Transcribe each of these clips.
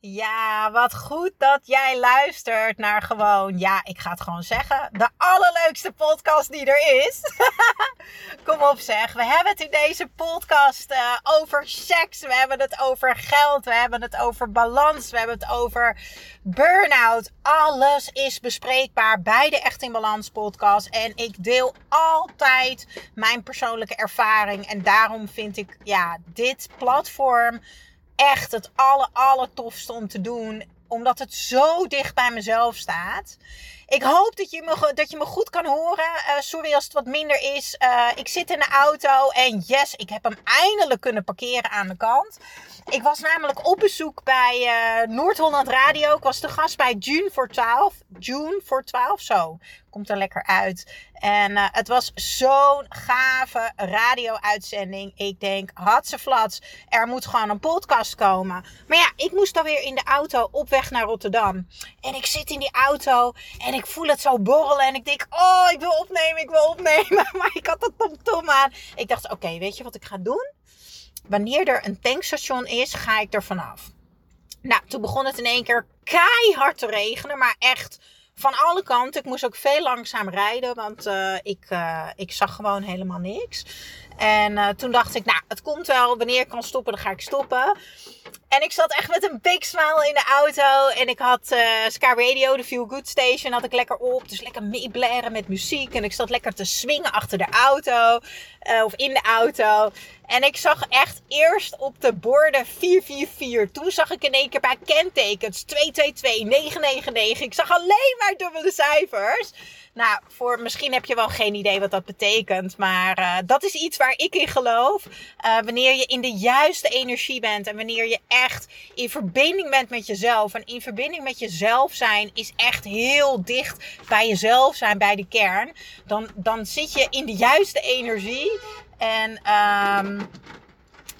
Ja, wat goed dat jij luistert naar gewoon, ja, ik ga het gewoon zeggen, de allerleukste podcast die er is. Kom op zeg, we hebben het in deze podcast uh, over seks, we hebben het over geld, we hebben het over balans, we hebben het over burn-out. Alles is bespreekbaar bij de Echt in Balans podcast en ik deel altijd mijn persoonlijke ervaring en daarom vind ik, ja, dit platform echt het aller, aller tofste om te doen. Omdat het zo dicht bij mezelf staat. Ik hoop dat je me, dat je me goed kan horen. Uh, sorry als het wat minder is. Uh, ik zit in de auto en yes, ik heb hem eindelijk kunnen parkeren aan de kant. Ik was namelijk op bezoek bij uh, Noord-Holland Radio. Ik was de gast bij June voor 12. June voor 12, zo. Komt er lekker uit. En uh, het was zo'n gave radio-uitzending. Ik denk, flats, er moet gewoon een podcast komen. Maar ja, ik moest dan weer in de auto op weg naar Rotterdam. En ik zit in die auto en ik voel het zo borrelen. En ik denk, oh, ik wil opnemen, ik wil opnemen. Maar ik had dat tom-tom aan. Ik dacht, oké, weet je wat ik ga doen? Wanneer er een tankstation is, ga ik er vanaf. Nou, toen begon het in één keer keihard te regenen. Maar echt van alle kanten. Ik moest ook veel langzaam rijden, want uh, ik, uh, ik zag gewoon helemaal niks. En uh, toen dacht ik, nou, het komt wel. Wanneer ik kan stoppen, dan ga ik stoppen. En ik zat echt met een big smile in de auto. En ik had uh, Sky Radio, de Feel Good Station, had ik lekker op. Dus lekker meeblaren met muziek. En ik zat lekker te swingen achter de auto. Uh, of in de auto. En ik zag echt eerst op de borden 444. Toen zag ik in één keer bij kentekens 222, 999. Ik zag alleen maar dubbele cijfers. Nou, voor, misschien heb je wel geen idee wat dat betekent. Maar uh, dat is iets waar ik in geloof. Uh, wanneer je in de juiste energie bent. En wanneer je echt in verbinding bent met jezelf. En in verbinding met jezelf zijn is echt heel dicht bij jezelf zijn, bij de kern. Dan, dan zit je in de juiste energie. En um,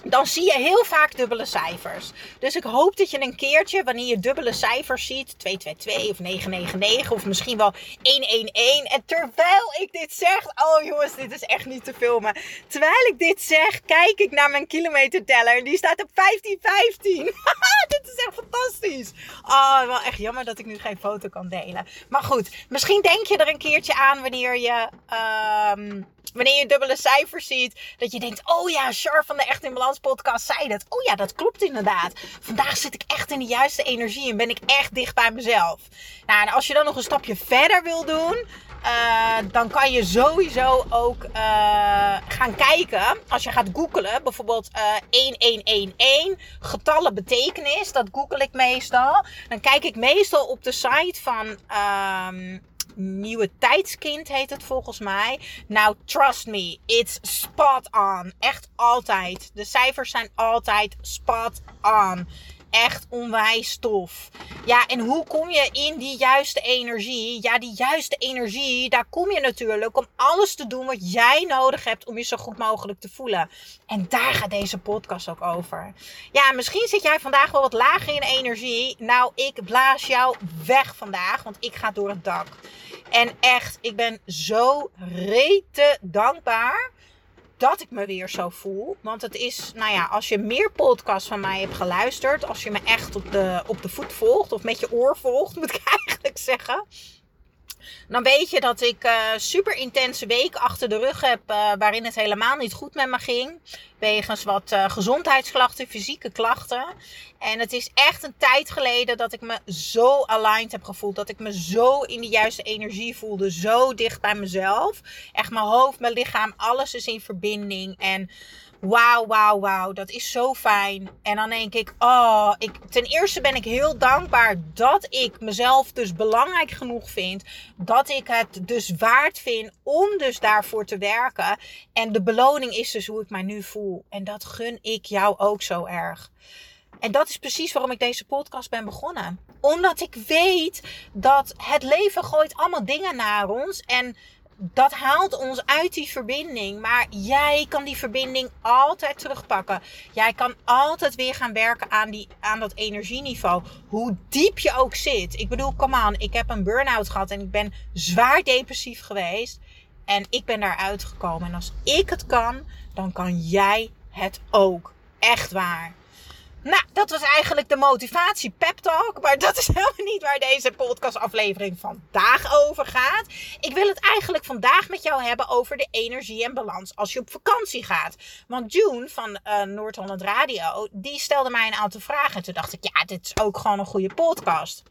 dan zie je heel vaak dubbele cijfers. Dus ik hoop dat je een keertje, wanneer je dubbele cijfers ziet, 222 of 999 of misschien wel 111. En terwijl ik dit zeg, oh jongens, dit is echt niet te filmen. Terwijl ik dit zeg, kijk ik naar mijn kilometerteller en die staat op 1515. dit is echt fantastisch. Oh, wel echt jammer dat ik nu geen foto kan delen. Maar goed, misschien denk je er een keertje aan wanneer je... Um, wanneer je dubbele cijfers ziet, dat je denkt: Oh ja, Char van de Echt in Balans podcast zei dat. Oh ja, dat klopt inderdaad. Vandaag zit ik echt in de juiste energie en ben ik echt dicht bij mezelf. Nou, en als je dan nog een stapje verder wil doen. Uh, dan kan je sowieso ook uh, gaan kijken. Als je gaat googlen, bijvoorbeeld uh, 1111, getallen betekenis. Dat google ik meestal. Dan kijk ik meestal op de site van um, nieuwe tijdskind heet het volgens mij. Nou, trust me, it's spot on. Echt altijd. De cijfers zijn altijd spot on echt onwijs tof. Ja, en hoe kom je in die juiste energie? Ja, die juiste energie, daar kom je natuurlijk om alles te doen wat jij nodig hebt om je zo goed mogelijk te voelen. En daar gaat deze podcast ook over. Ja, misschien zit jij vandaag wel wat lager in energie. Nou, ik blaas jou weg vandaag, want ik ga door het dak. En echt, ik ben zo rete dankbaar dat ik me weer zo voel. Want het is, nou ja, als je meer podcasts van mij hebt geluisterd, als je me echt op de, op de voet volgt, of met je oor volgt, moet ik eigenlijk zeggen. Dan weet je dat ik uh, super intense week achter de rug heb. Uh, waarin het helemaal niet goed met me ging. Wegens wat uh, gezondheidsklachten, fysieke klachten. En het is echt een tijd geleden dat ik me zo aligned heb gevoeld. Dat ik me zo in de juiste energie voelde. Zo dicht bij mezelf. Echt mijn hoofd, mijn lichaam, alles is in verbinding. En Wauw, wauw, wauw. Dat is zo fijn. En dan denk ik, oh, ik, ten eerste ben ik heel dankbaar dat ik mezelf dus belangrijk genoeg vind. Dat ik het dus waard vind om dus daarvoor te werken. En de beloning is dus hoe ik mij nu voel. En dat gun ik jou ook zo erg. En dat is precies waarom ik deze podcast ben begonnen. Omdat ik weet dat het leven gooit allemaal dingen naar ons. En dat haalt ons uit die verbinding. Maar jij kan die verbinding altijd terugpakken. Jij kan altijd weer gaan werken aan, die, aan dat energieniveau. Hoe diep je ook zit. Ik bedoel, kom aan. Ik heb een burn-out gehad en ik ben zwaar depressief geweest. En ik ben daaruit gekomen. En als ik het kan, dan kan jij het ook. Echt waar. Nou, dat was eigenlijk de motivatie pep talk. Maar dat is helemaal niet waar deze podcastaflevering vandaag over gaat. Ik wil het eigenlijk vandaag met jou hebben over de energie en balans als je op vakantie gaat. Want June van uh, Noord-Holland Radio, die stelde mij een aantal vragen. En toen dacht ik, ja, dit is ook gewoon een goede podcast.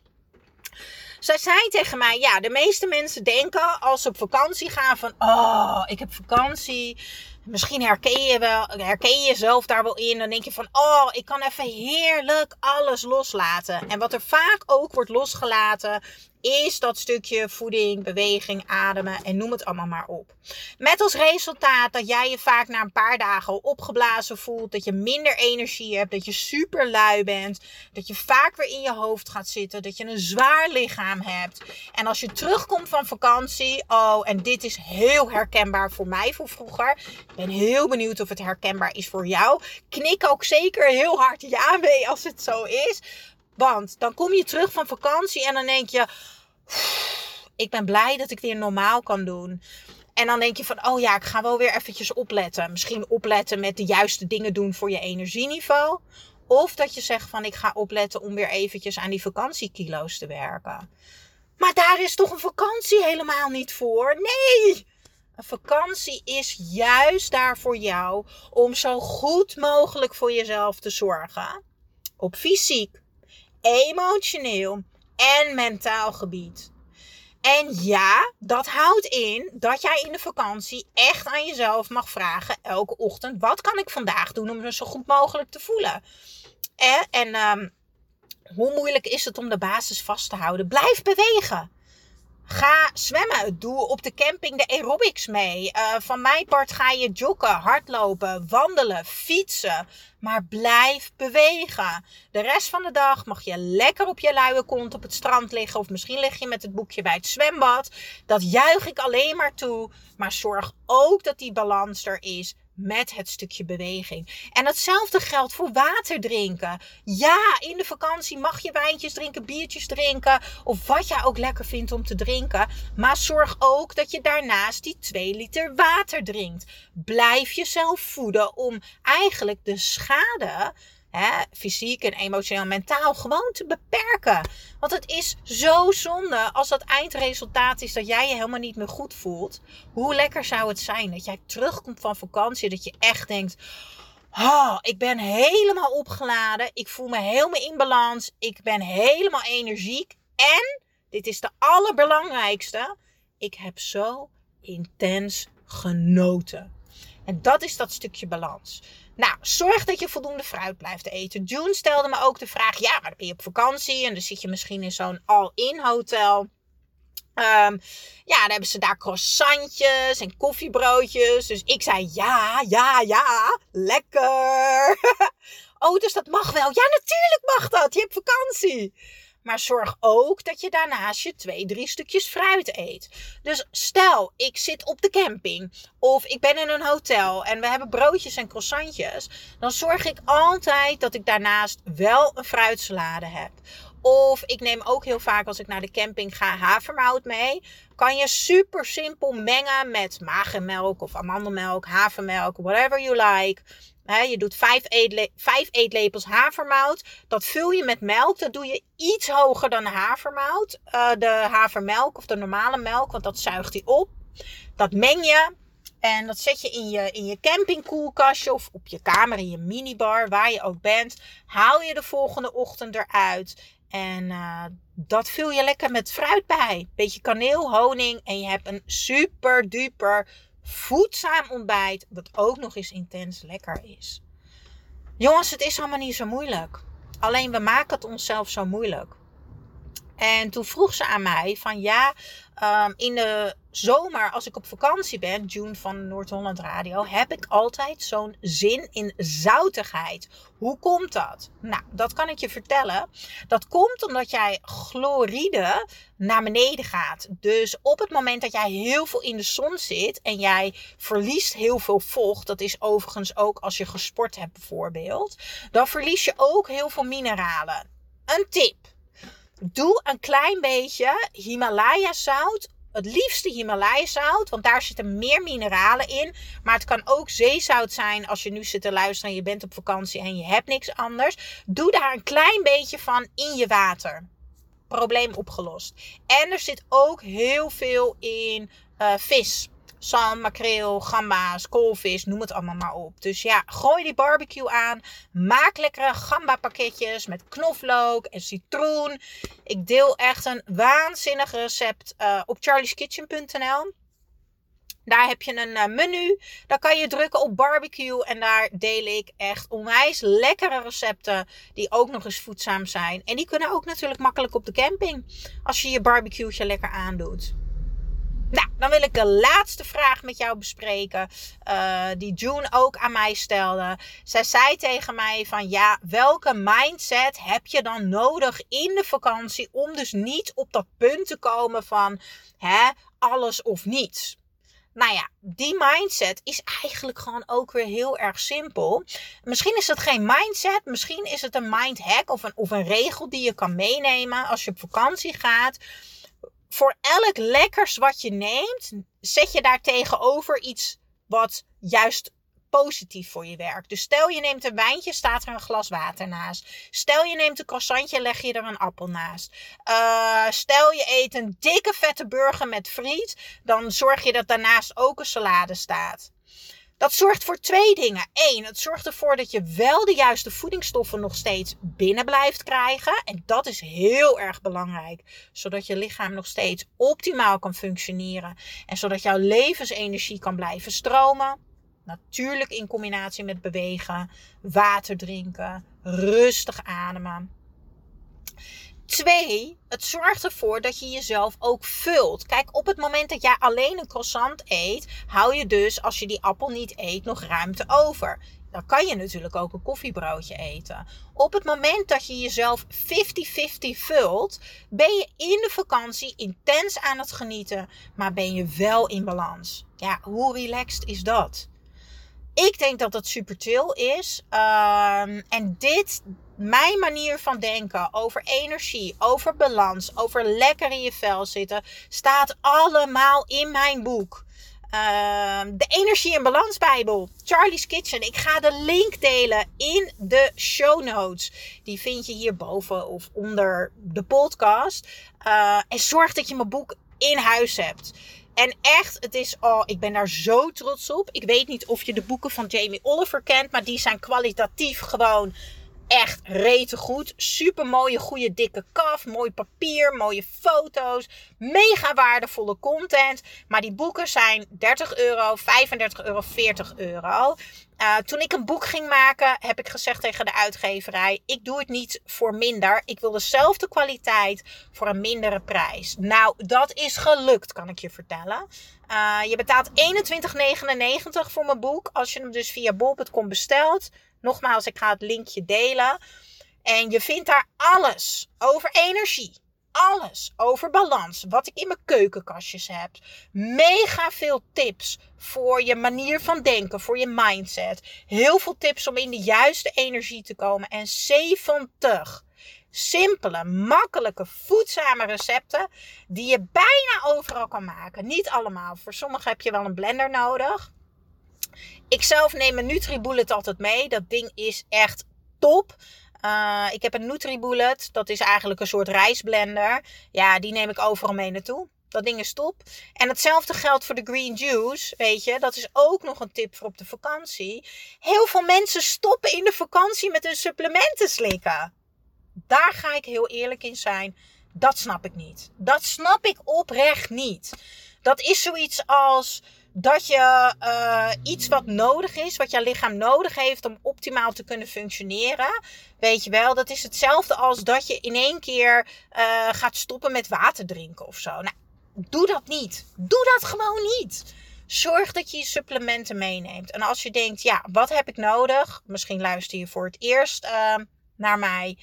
Zij zei tegen mij: Ja, de meeste mensen denken als ze op vakantie gaan: van, Oh, ik heb vakantie. Misschien herken je, wel, herken je jezelf daar wel in. Dan denk je van, oh, ik kan even heerlijk alles loslaten. En wat er vaak ook wordt losgelaten, is dat stukje voeding, beweging, ademen en noem het allemaal maar op. Met als resultaat dat jij je vaak na een paar dagen opgeblazen voelt, dat je minder energie hebt, dat je super lui bent, dat je vaak weer in je hoofd gaat zitten, dat je een zwaar lichaam hebt. En als je terugkomt van vakantie, oh, en dit is heel herkenbaar voor mij voor vroeger. Ik ben heel benieuwd of het herkenbaar is voor jou. Knik ook zeker heel hard ja mee als het zo is. Want dan kom je terug van vakantie en dan denk je: ik ben blij dat ik weer normaal kan doen. En dan denk je van, oh ja, ik ga wel weer eventjes opletten. Misschien opletten met de juiste dingen doen voor je energieniveau. Of dat je zegt van, ik ga opletten om weer eventjes aan die vakantiekilo's te werken. Maar daar is toch een vakantie helemaal niet voor? Nee! Een vakantie is juist daar voor jou om zo goed mogelijk voor jezelf te zorgen. Op fysiek, emotioneel en mentaal gebied. En ja, dat houdt in dat jij in de vakantie echt aan jezelf mag vragen elke ochtend: wat kan ik vandaag doen om me zo goed mogelijk te voelen? En, en um, hoe moeilijk is het om de basis vast te houden? Blijf bewegen. Ga zwemmen. Doe op de camping de aerobics mee. Uh, van mijn part ga je joggen, hardlopen, wandelen, fietsen. Maar blijf bewegen. De rest van de dag mag je lekker op je luie kont op het strand liggen. Of misschien lig je met het boekje bij het zwembad. Dat juich ik alleen maar toe. Maar zorg ook dat die balans er is met het stukje beweging. En hetzelfde geldt voor water drinken. Ja, in de vakantie mag je wijntjes drinken, biertjes drinken of wat jij ook lekker vindt om te drinken. Maar zorg ook dat je daarnaast die 2 liter water drinkt. Blijf jezelf voeden om eigenlijk de schade fysiek en emotioneel en mentaal gewoon te beperken. Want het is zo zonde als dat eindresultaat is dat jij je helemaal niet meer goed voelt. Hoe lekker zou het zijn dat jij terugkomt van vakantie, dat je echt denkt. Oh, ik ben helemaal opgeladen. Ik voel me helemaal in balans. Ik ben helemaal energiek. En, dit is de allerbelangrijkste, ik heb zo intens genoten. En dat is dat stukje balans. Nou, zorg dat je voldoende fruit blijft eten. June stelde me ook de vraag: ja, maar dan ben je op vakantie en dan zit je misschien in zo'n all-in hotel. Um, ja, dan hebben ze daar croissantjes en koffiebroodjes. Dus ik zei ja, ja, ja, lekker. oh, dus dat mag wel. Ja, natuurlijk mag dat. Je hebt vakantie. Maar zorg ook dat je daarnaast je twee, drie stukjes fruit eet. Dus stel, ik zit op de camping of ik ben in een hotel en we hebben broodjes en croissantjes. Dan zorg ik altijd dat ik daarnaast wel een fruitsalade heb. Of ik neem ook heel vaak als ik naar de camping ga havermout mee. Kan je super simpel mengen met magermelk of amandelmelk, havermelk, whatever you like je doet vijf, eetle vijf eetlepels havermout. Dat vul je met melk. Dat doe je iets hoger dan de havermout. Uh, de havermelk of de normale melk. Want dat zuigt hij op. Dat meng je. En dat zet je in je, in je campingkoelkastje of op je kamer, in je minibar, waar je ook bent. Haal je de volgende ochtend eruit. En uh, dat vul je lekker met fruit bij. Beetje kaneel, honing. En je hebt een super duper voedzaam ontbijt dat ook nog eens intens lekker is. Jongens, het is allemaal niet zo moeilijk. Alleen we maken het onszelf zo moeilijk. En toen vroeg ze aan mij van ja, um, in de zomer als ik op vakantie ben, June van Noord-Holland Radio, heb ik altijd zo'n zin in zoutigheid. Hoe komt dat? Nou, dat kan ik je vertellen. Dat komt omdat jij chloride naar beneden gaat. Dus op het moment dat jij heel veel in de zon zit en jij verliest heel veel vocht, dat is overigens ook als je gesport hebt bijvoorbeeld, dan verlies je ook heel veel mineralen. Een tip. Doe een klein beetje Himalaya zout het liefste Himalaya zout, want daar zitten meer mineralen in. Maar het kan ook zeezout zijn als je nu zit te luisteren en je bent op vakantie en je hebt niks anders. Doe daar een klein beetje van in je water. Probleem opgelost. En er zit ook heel veel in uh, vis zalm, makreel, gamba's, koolvis, noem het allemaal maar op. Dus ja, gooi die barbecue aan. Maak lekkere gamba pakketjes met knoflook en citroen. Ik deel echt een waanzinnig recept uh, op charlieskitchen.nl. Daar heb je een uh, menu. Daar kan je drukken op barbecue. En daar deel ik echt onwijs lekkere recepten. Die ook nog eens voedzaam zijn. En die kunnen ook natuurlijk makkelijk op de camping. Als je je barbecueetje lekker aandoet. Nou, dan wil ik de laatste vraag met jou bespreken. Uh, die June ook aan mij stelde. Zij zei tegen mij van ja, welke mindset heb je dan nodig in de vakantie om dus niet op dat punt te komen van hè, alles of niets. Nou ja, die mindset is eigenlijk gewoon ook weer heel erg simpel. Misschien is het geen mindset, misschien is het een mindhack of een, of een regel die je kan meenemen als je op vakantie gaat voor elk lekkers wat je neemt, zet je daar tegenover iets wat juist positief voor je werkt. Dus stel je neemt een wijntje, staat er een glas water naast. Stel je neemt een croissantje, leg je er een appel naast. Uh, stel je eet een dikke vette burger met friet, dan zorg je dat daarnaast ook een salade staat. Dat zorgt voor twee dingen. Eén, het zorgt ervoor dat je wel de juiste voedingsstoffen nog steeds binnen blijft krijgen. En dat is heel erg belangrijk. Zodat je lichaam nog steeds optimaal kan functioneren. En zodat jouw levensenergie kan blijven stromen. Natuurlijk in combinatie met bewegen, water drinken, rustig ademen. Twee, het zorgt ervoor dat je jezelf ook vult. Kijk, op het moment dat jij alleen een croissant eet, hou je dus, als je die appel niet eet, nog ruimte over. Dan kan je natuurlijk ook een koffiebroodje eten. Op het moment dat je jezelf 50-50 vult, ben je in de vakantie intens aan het genieten, maar ben je wel in balans. Ja, hoe relaxed is dat? Ik denk dat dat super chill is. Um, en dit, mijn manier van denken over energie, over balans, over lekker in je vel zitten, staat allemaal in mijn boek. Uh, de Energie en Balans Bijbel, Charlie's Kitchen. Ik ga de link delen in de show notes. Die vind je hierboven of onder de podcast. Uh, en zorg dat je mijn boek in huis hebt. En echt, het is, oh, ik ben daar zo trots op. Ik weet niet of je de boeken van Jamie Oliver kent, maar die zijn kwalitatief gewoon echt rete goed. Super mooie, goede dikke kaf. Mooi papier, mooie foto's. Mega waardevolle content. Maar die boeken zijn 30 euro, 35 euro, 40 euro. Uh, toen ik een boek ging maken, heb ik gezegd tegen de uitgeverij: ik doe het niet voor minder. Ik wil dezelfde kwaliteit voor een mindere prijs. Nou, dat is gelukt, kan ik je vertellen. Uh, je betaalt 21,99 voor mijn boek als je hem dus via bol.com bestelt. Nogmaals, ik ga het linkje delen. En je vindt daar alles over energie. Alles over balans. Wat ik in mijn keukenkastjes heb. Mega veel tips voor je manier van denken, voor je mindset. Heel veel tips om in de juiste energie te komen. En 70 simpele, makkelijke, voedzame recepten die je bijna overal kan maken. Niet allemaal. Voor sommigen heb je wel een blender nodig. Ik zelf neem een NutriBullet altijd mee. Dat ding is echt top. Uh, ik heb een NutriBullet. Dat is eigenlijk een soort rijstblender. Ja, die neem ik overal mee naartoe. Dat ding is top. En hetzelfde geldt voor de green juice. Weet je, dat is ook nog een tip voor op de vakantie. Heel veel mensen stoppen in de vakantie met hun supplementen slikken. Daar ga ik heel eerlijk in zijn. Dat snap ik niet. Dat snap ik oprecht niet. Dat is zoiets als dat je uh, iets wat nodig is, wat jouw lichaam nodig heeft om optimaal te kunnen functioneren. Weet je wel, dat is hetzelfde als dat je in één keer uh, gaat stoppen met water drinken of zo. Nou, doe dat niet. Doe dat gewoon niet. Zorg dat je je supplementen meeneemt. En als je denkt, ja, wat heb ik nodig? Misschien luister je voor het eerst uh, naar mij.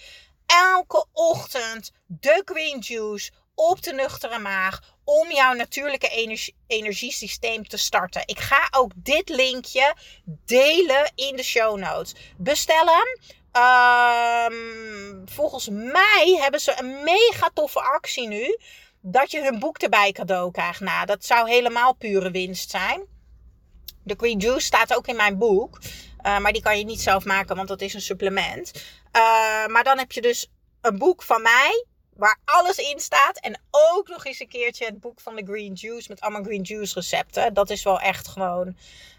Elke ochtend de green juice op de nuchtere maag om jouw natuurlijke energie, energiesysteem te starten. Ik ga ook dit linkje delen in de show notes. Bestel hem. Um, volgens mij hebben ze een mega toffe actie nu. Dat je hun boek erbij cadeau krijgt. Nou, dat zou helemaal pure winst zijn. De Green Juice staat ook in mijn boek. Uh, maar die kan je niet zelf maken, want dat is een supplement. Uh, maar dan heb je dus een boek van mij waar alles in staat. En ook nog eens een keertje het boek van de Green Juice met allemaal Green Juice recepten. Dat is wel echt gewoon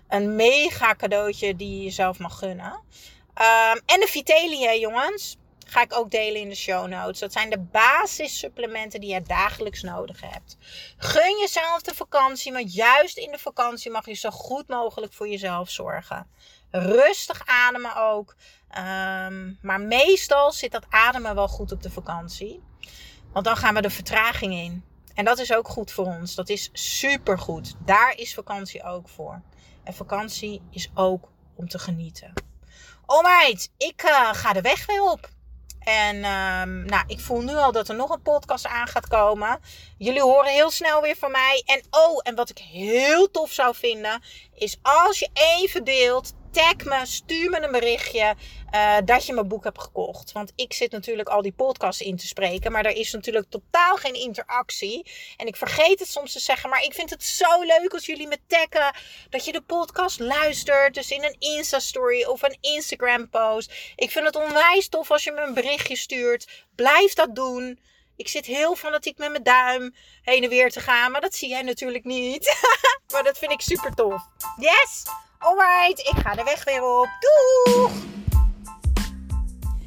een mega cadeautje die je jezelf mag gunnen. Um, en de Vitelia, jongens, ga ik ook delen in de show notes. Dat zijn de basissupplementen die je dagelijks nodig hebt. Gun jezelf de vakantie, want juist in de vakantie mag je zo goed mogelijk voor jezelf zorgen. Rustig ademen ook. Um, maar meestal zit dat ademen wel goed op de vakantie. Want dan gaan we de vertraging in. En dat is ook goed voor ons. Dat is super goed. Daar is vakantie ook voor. En vakantie is ook om te genieten. Alright, ik uh, ga de weg weer op. En um, nou, ik voel nu al dat er nog een podcast aan gaat komen. Jullie horen heel snel weer van mij. En oh, en wat ik heel tof zou vinden, is als je even deelt tag me, stuur me een berichtje uh, dat je mijn boek hebt gekocht. Want ik zit natuurlijk al die podcasts in te spreken, maar er is natuurlijk totaal geen interactie. En ik vergeet het soms te zeggen, maar ik vind het zo leuk als jullie me taggen dat je de podcast luistert. Dus in een Insta-story of een Instagram-post. Ik vind het onwijs tof als je me een berichtje stuurt. Blijf dat doen. Ik zit heel fanatiek met mijn duim heen en weer te gaan, maar dat zie jij natuurlijk niet. maar dat vind ik super tof. Yes! Alright, ik ga de weg weer op. Doeg!